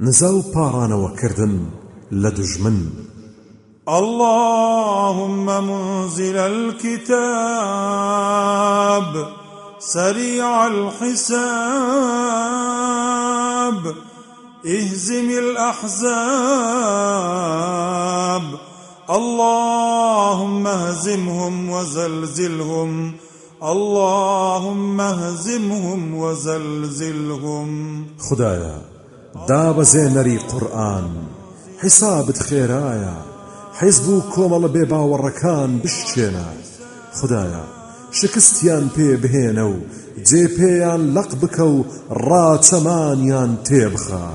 نزاو پارانەوە کردن لدجمن. اللهم منزل الكتاب سريع الحساب اهزم الأحزاب. اللهم اهزمهم وزلزلهم. اللهم اهزمهم وزلزلهم. خدايا دابەزێنەری قورآن. حیسابت خێرایە. حیزب و کۆمەڵە بێ باوەڕەکان بشکێنە. خدایە شکستیان پێ بهێنە و جێپێیان لەق بکە و ڕاچەمانیان تێبخە